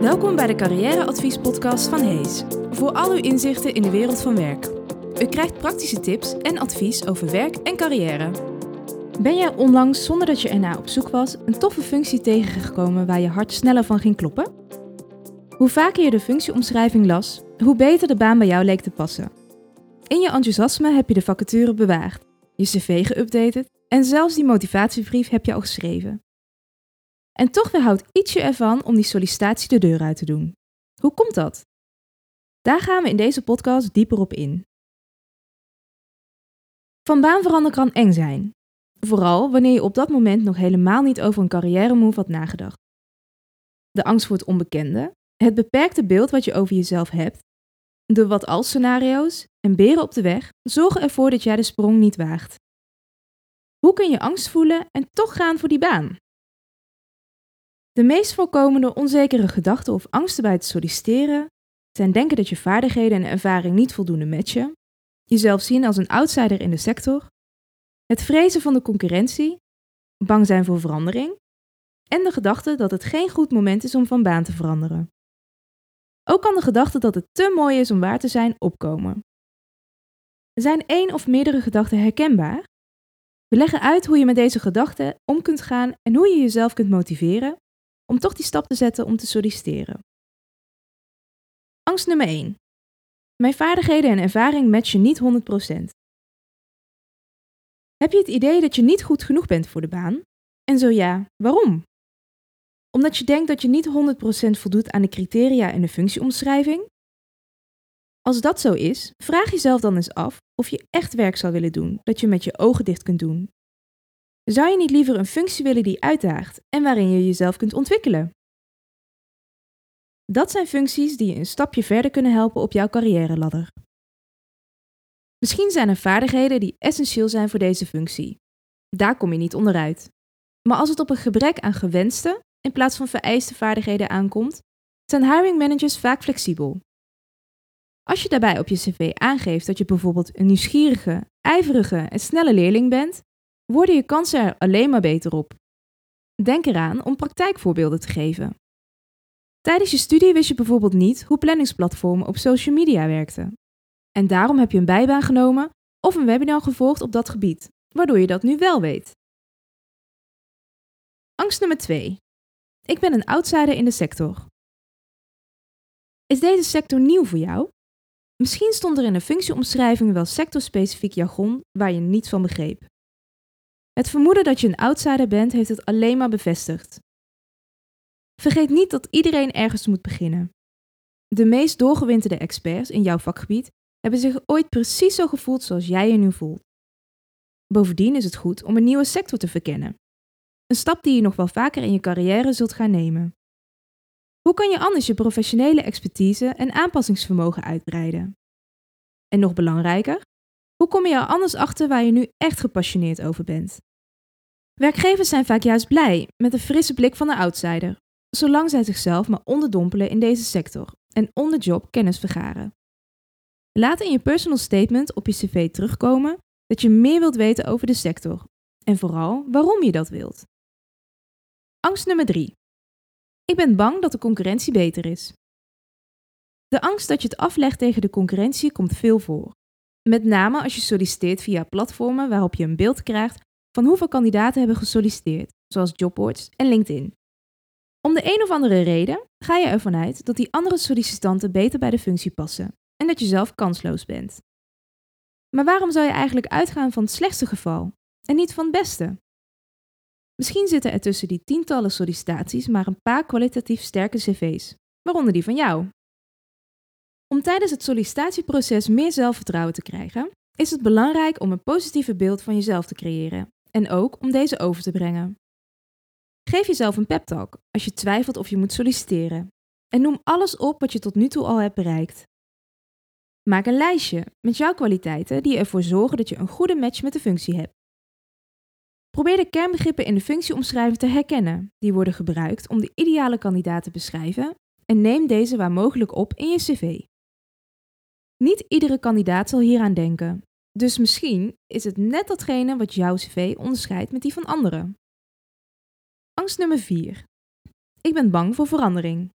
Welkom bij de carrièreadviespodcast van Hees. Voor al uw inzichten in de wereld van werk. U krijgt praktische tips en advies over werk en carrière. Ben jij onlangs, zonder dat je ernaar op zoek was, een toffe functie tegengekomen waar je hart sneller van ging kloppen? Hoe vaker je de functieomschrijving las, hoe beter de baan bij jou leek te passen. In je enthousiasme heb je de vacature bewaard, je cv geüpdated en zelfs die motivatiebrief heb je al geschreven. En toch weerhoudt ietsje ervan om die sollicitatie de deur uit te doen. Hoe komt dat? Daar gaan we in deze podcast dieper op in. Van baan veranderen kan eng zijn. Vooral wanneer je op dat moment nog helemaal niet over een carrière move had nagedacht. De angst voor het onbekende, het beperkte beeld wat je over jezelf hebt, de wat-als scenario's en beren op de weg zorgen ervoor dat jij de sprong niet waagt. Hoe kun je angst voelen en toch gaan voor die baan? De meest voorkomende onzekere gedachten of angsten bij het solliciteren zijn denken dat je vaardigheden en ervaring niet voldoende matchen, jezelf zien als een outsider in de sector, het vrezen van de concurrentie, bang zijn voor verandering en de gedachte dat het geen goed moment is om van baan te veranderen. Ook kan de gedachte dat het te mooi is om waar te zijn opkomen. Zijn één of meerdere gedachten herkenbaar? We leggen uit hoe je met deze gedachten om kunt gaan en hoe je jezelf kunt motiveren om toch die stap te zetten om te solliciteren. Angst nummer 1. Mijn vaardigheden en ervaring matchen niet 100%. Heb je het idee dat je niet goed genoeg bent voor de baan? En zo ja, waarom? Omdat je denkt dat je niet 100% voldoet aan de criteria in de functieomschrijving? Als dat zo is, vraag jezelf dan eens af of je echt werk zou willen doen dat je met je ogen dicht kunt doen zou je niet liever een functie willen die uitdaagt en waarin je jezelf kunt ontwikkelen? Dat zijn functies die je een stapje verder kunnen helpen op jouw carrière-ladder. Misschien zijn er vaardigheden die essentieel zijn voor deze functie. Daar kom je niet onderuit. Maar als het op een gebrek aan gewenste in plaats van vereiste vaardigheden aankomt, zijn hiring managers vaak flexibel. Als je daarbij op je cv aangeeft dat je bijvoorbeeld een nieuwsgierige, ijverige en snelle leerling bent, worden je kansen er alleen maar beter op. Denk eraan om praktijkvoorbeelden te geven. Tijdens je studie wist je bijvoorbeeld niet hoe planningsplatformen op social media werkten. En daarom heb je een bijbaan genomen of een webinar gevolgd op dat gebied, waardoor je dat nu wel weet. Angst nummer 2. Ik ben een outsider in de sector. Is deze sector nieuw voor jou? Misschien stond er in de functieomschrijving wel sectorspecifiek jargon waar je niets van begreep. Het vermoeden dat je een outsider bent heeft het alleen maar bevestigd. Vergeet niet dat iedereen ergens moet beginnen. De meest doorgewinterde experts in jouw vakgebied hebben zich ooit precies zo gevoeld zoals jij je nu voelt. Bovendien is het goed om een nieuwe sector te verkennen. Een stap die je nog wel vaker in je carrière zult gaan nemen. Hoe kan je anders je professionele expertise en aanpassingsvermogen uitbreiden? En nog belangrijker, hoe kom je er anders achter waar je nu echt gepassioneerd over bent? Werkgevers zijn vaak juist blij met de frisse blik van de outsider, zolang zij zichzelf maar onderdompelen in deze sector en on the job kennis vergaren. Laat in je personal statement op je cv terugkomen dat je meer wilt weten over de sector en vooral waarom je dat wilt. Angst nummer 3. Ik ben bang dat de concurrentie beter is. De angst dat je het aflegt tegen de concurrentie komt veel voor. Met name als je solliciteert via platformen waarop je een beeld krijgt van hoeveel kandidaten hebben gesolliciteerd, zoals jobboards en LinkedIn. Om de een of andere reden ga je ervan uit dat die andere sollicitanten beter bij de functie passen en dat je zelf kansloos bent. Maar waarom zou je eigenlijk uitgaan van het slechtste geval en niet van het beste? Misschien zitten er tussen die tientallen sollicitaties maar een paar kwalitatief sterke cv's, waaronder die van jou. Om tijdens het sollicitatieproces meer zelfvertrouwen te krijgen, is het belangrijk om een positieve beeld van jezelf te creëren en ook om deze over te brengen. Geef jezelf een pep talk als je twijfelt of je moet solliciteren en noem alles op wat je tot nu toe al hebt bereikt. Maak een lijstje met jouw kwaliteiten die ervoor zorgen dat je een goede match met de functie hebt. Probeer de kernbegrippen in de functieomschrijving te herkennen, die worden gebruikt om de ideale kandidaat te beschrijven, en neem deze waar mogelijk op in je cv. Niet iedere kandidaat zal hieraan denken, dus misschien is het net datgene wat jouw cv onderscheidt met die van anderen. Angst nummer 4. Ik ben bang voor verandering.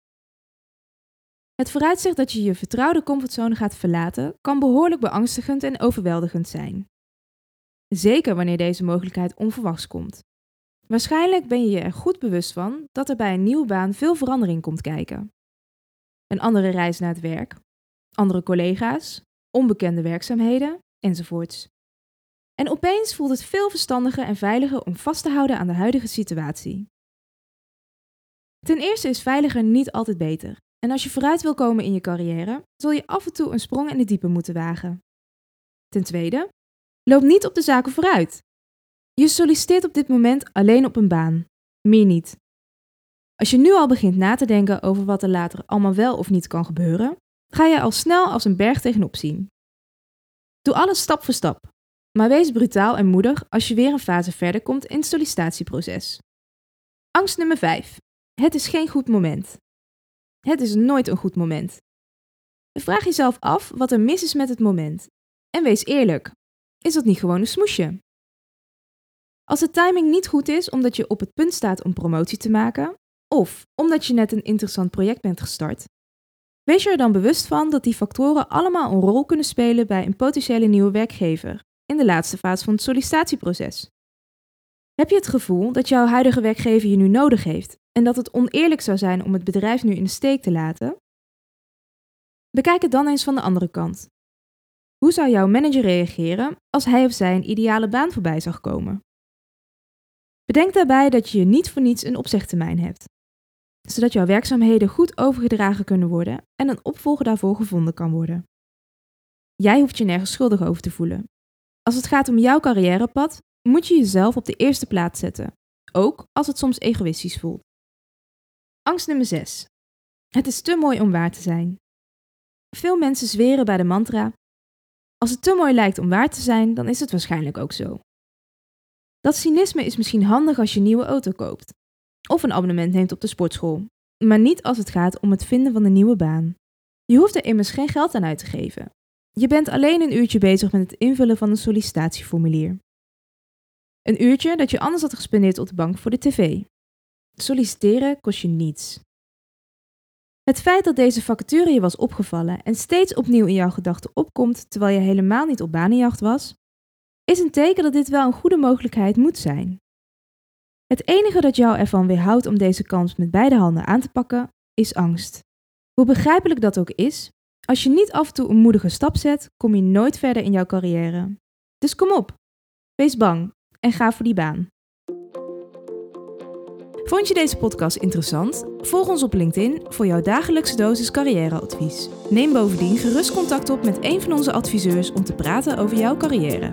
Het vooruitzicht dat je je vertrouwde comfortzone gaat verlaten kan behoorlijk beangstigend en overweldigend zijn. Zeker wanneer deze mogelijkheid onverwachts komt. Waarschijnlijk ben je je er goed bewust van dat er bij een nieuwe baan veel verandering komt kijken. Een andere reis naar het werk, andere collega's, onbekende werkzaamheden enzovoorts. En opeens voelt het veel verstandiger en veiliger om vast te houden aan de huidige situatie. Ten eerste is veiliger niet altijd beter. En als je vooruit wil komen in je carrière, zul je af en toe een sprong in de diepe moeten wagen. Ten tweede, loop niet op de zaken vooruit. Je solliciteert op dit moment alleen op een baan, meer niet. Als je nu al begint na te denken over wat er later allemaal wel of niet kan gebeuren, ga je al snel als een berg tegenop zien. Doe alles stap voor stap, maar wees brutaal en moedig als je weer een fase verder komt in het sollicitatieproces. Angst nummer 5. Het is geen goed moment. Het is nooit een goed moment. Vraag jezelf af wat er mis is met het moment. En wees eerlijk. Is dat niet gewoon een smoesje? Als de timing niet goed is omdat je op het punt staat om promotie te maken, of omdat je net een interessant project bent gestart, wees je er dan bewust van dat die factoren allemaal een rol kunnen spelen bij een potentiële nieuwe werkgever in de laatste fase van het sollicitatieproces. Heb je het gevoel dat jouw huidige werkgever je nu nodig heeft en dat het oneerlijk zou zijn om het bedrijf nu in de steek te laten? Bekijk het dan eens van de andere kant. Hoe zou jouw manager reageren als hij of zij een ideale baan voorbij zag komen? Bedenk daarbij dat je niet voor niets een opzegtermijn hebt, zodat jouw werkzaamheden goed overgedragen kunnen worden en een opvolger daarvoor gevonden kan worden. Jij hoeft je nergens schuldig over te voelen. Als het gaat om jouw carrièrepad, moet je jezelf op de eerste plaats zetten, ook als het soms egoïstisch voelt. Angst nummer 6. Het is te mooi om waar te zijn. Veel mensen zweren bij de mantra: Als het te mooi lijkt om waar te zijn, dan is het waarschijnlijk ook zo. Dat cynisme is misschien handig als je een nieuwe auto koopt of een abonnement neemt op de sportschool, maar niet als het gaat om het vinden van een nieuwe baan. Je hoeft er immers geen geld aan uit te geven. Je bent alleen een uurtje bezig met het invullen van een sollicitatieformulier. Een uurtje dat je anders had gespendeerd op de bank voor de tv. Solliciteren kost je niets. Het feit dat deze vacature je was opgevallen en steeds opnieuw in jouw gedachten opkomt terwijl je helemaal niet op banenjacht was, is een teken dat dit wel een goede mogelijkheid moet zijn. Het enige dat jou ervan weerhoudt om deze kans met beide handen aan te pakken, is angst. Hoe begrijpelijk dat ook is, als je niet af en toe een moedige stap zet, kom je nooit verder in jouw carrière. Dus kom op, wees bang en ga voor die baan. Vond je deze podcast interessant? Volg ons op LinkedIn voor jouw dagelijkse dosis carrièreadvies. Neem bovendien gerust contact op met een van onze adviseurs om te praten over jouw carrière.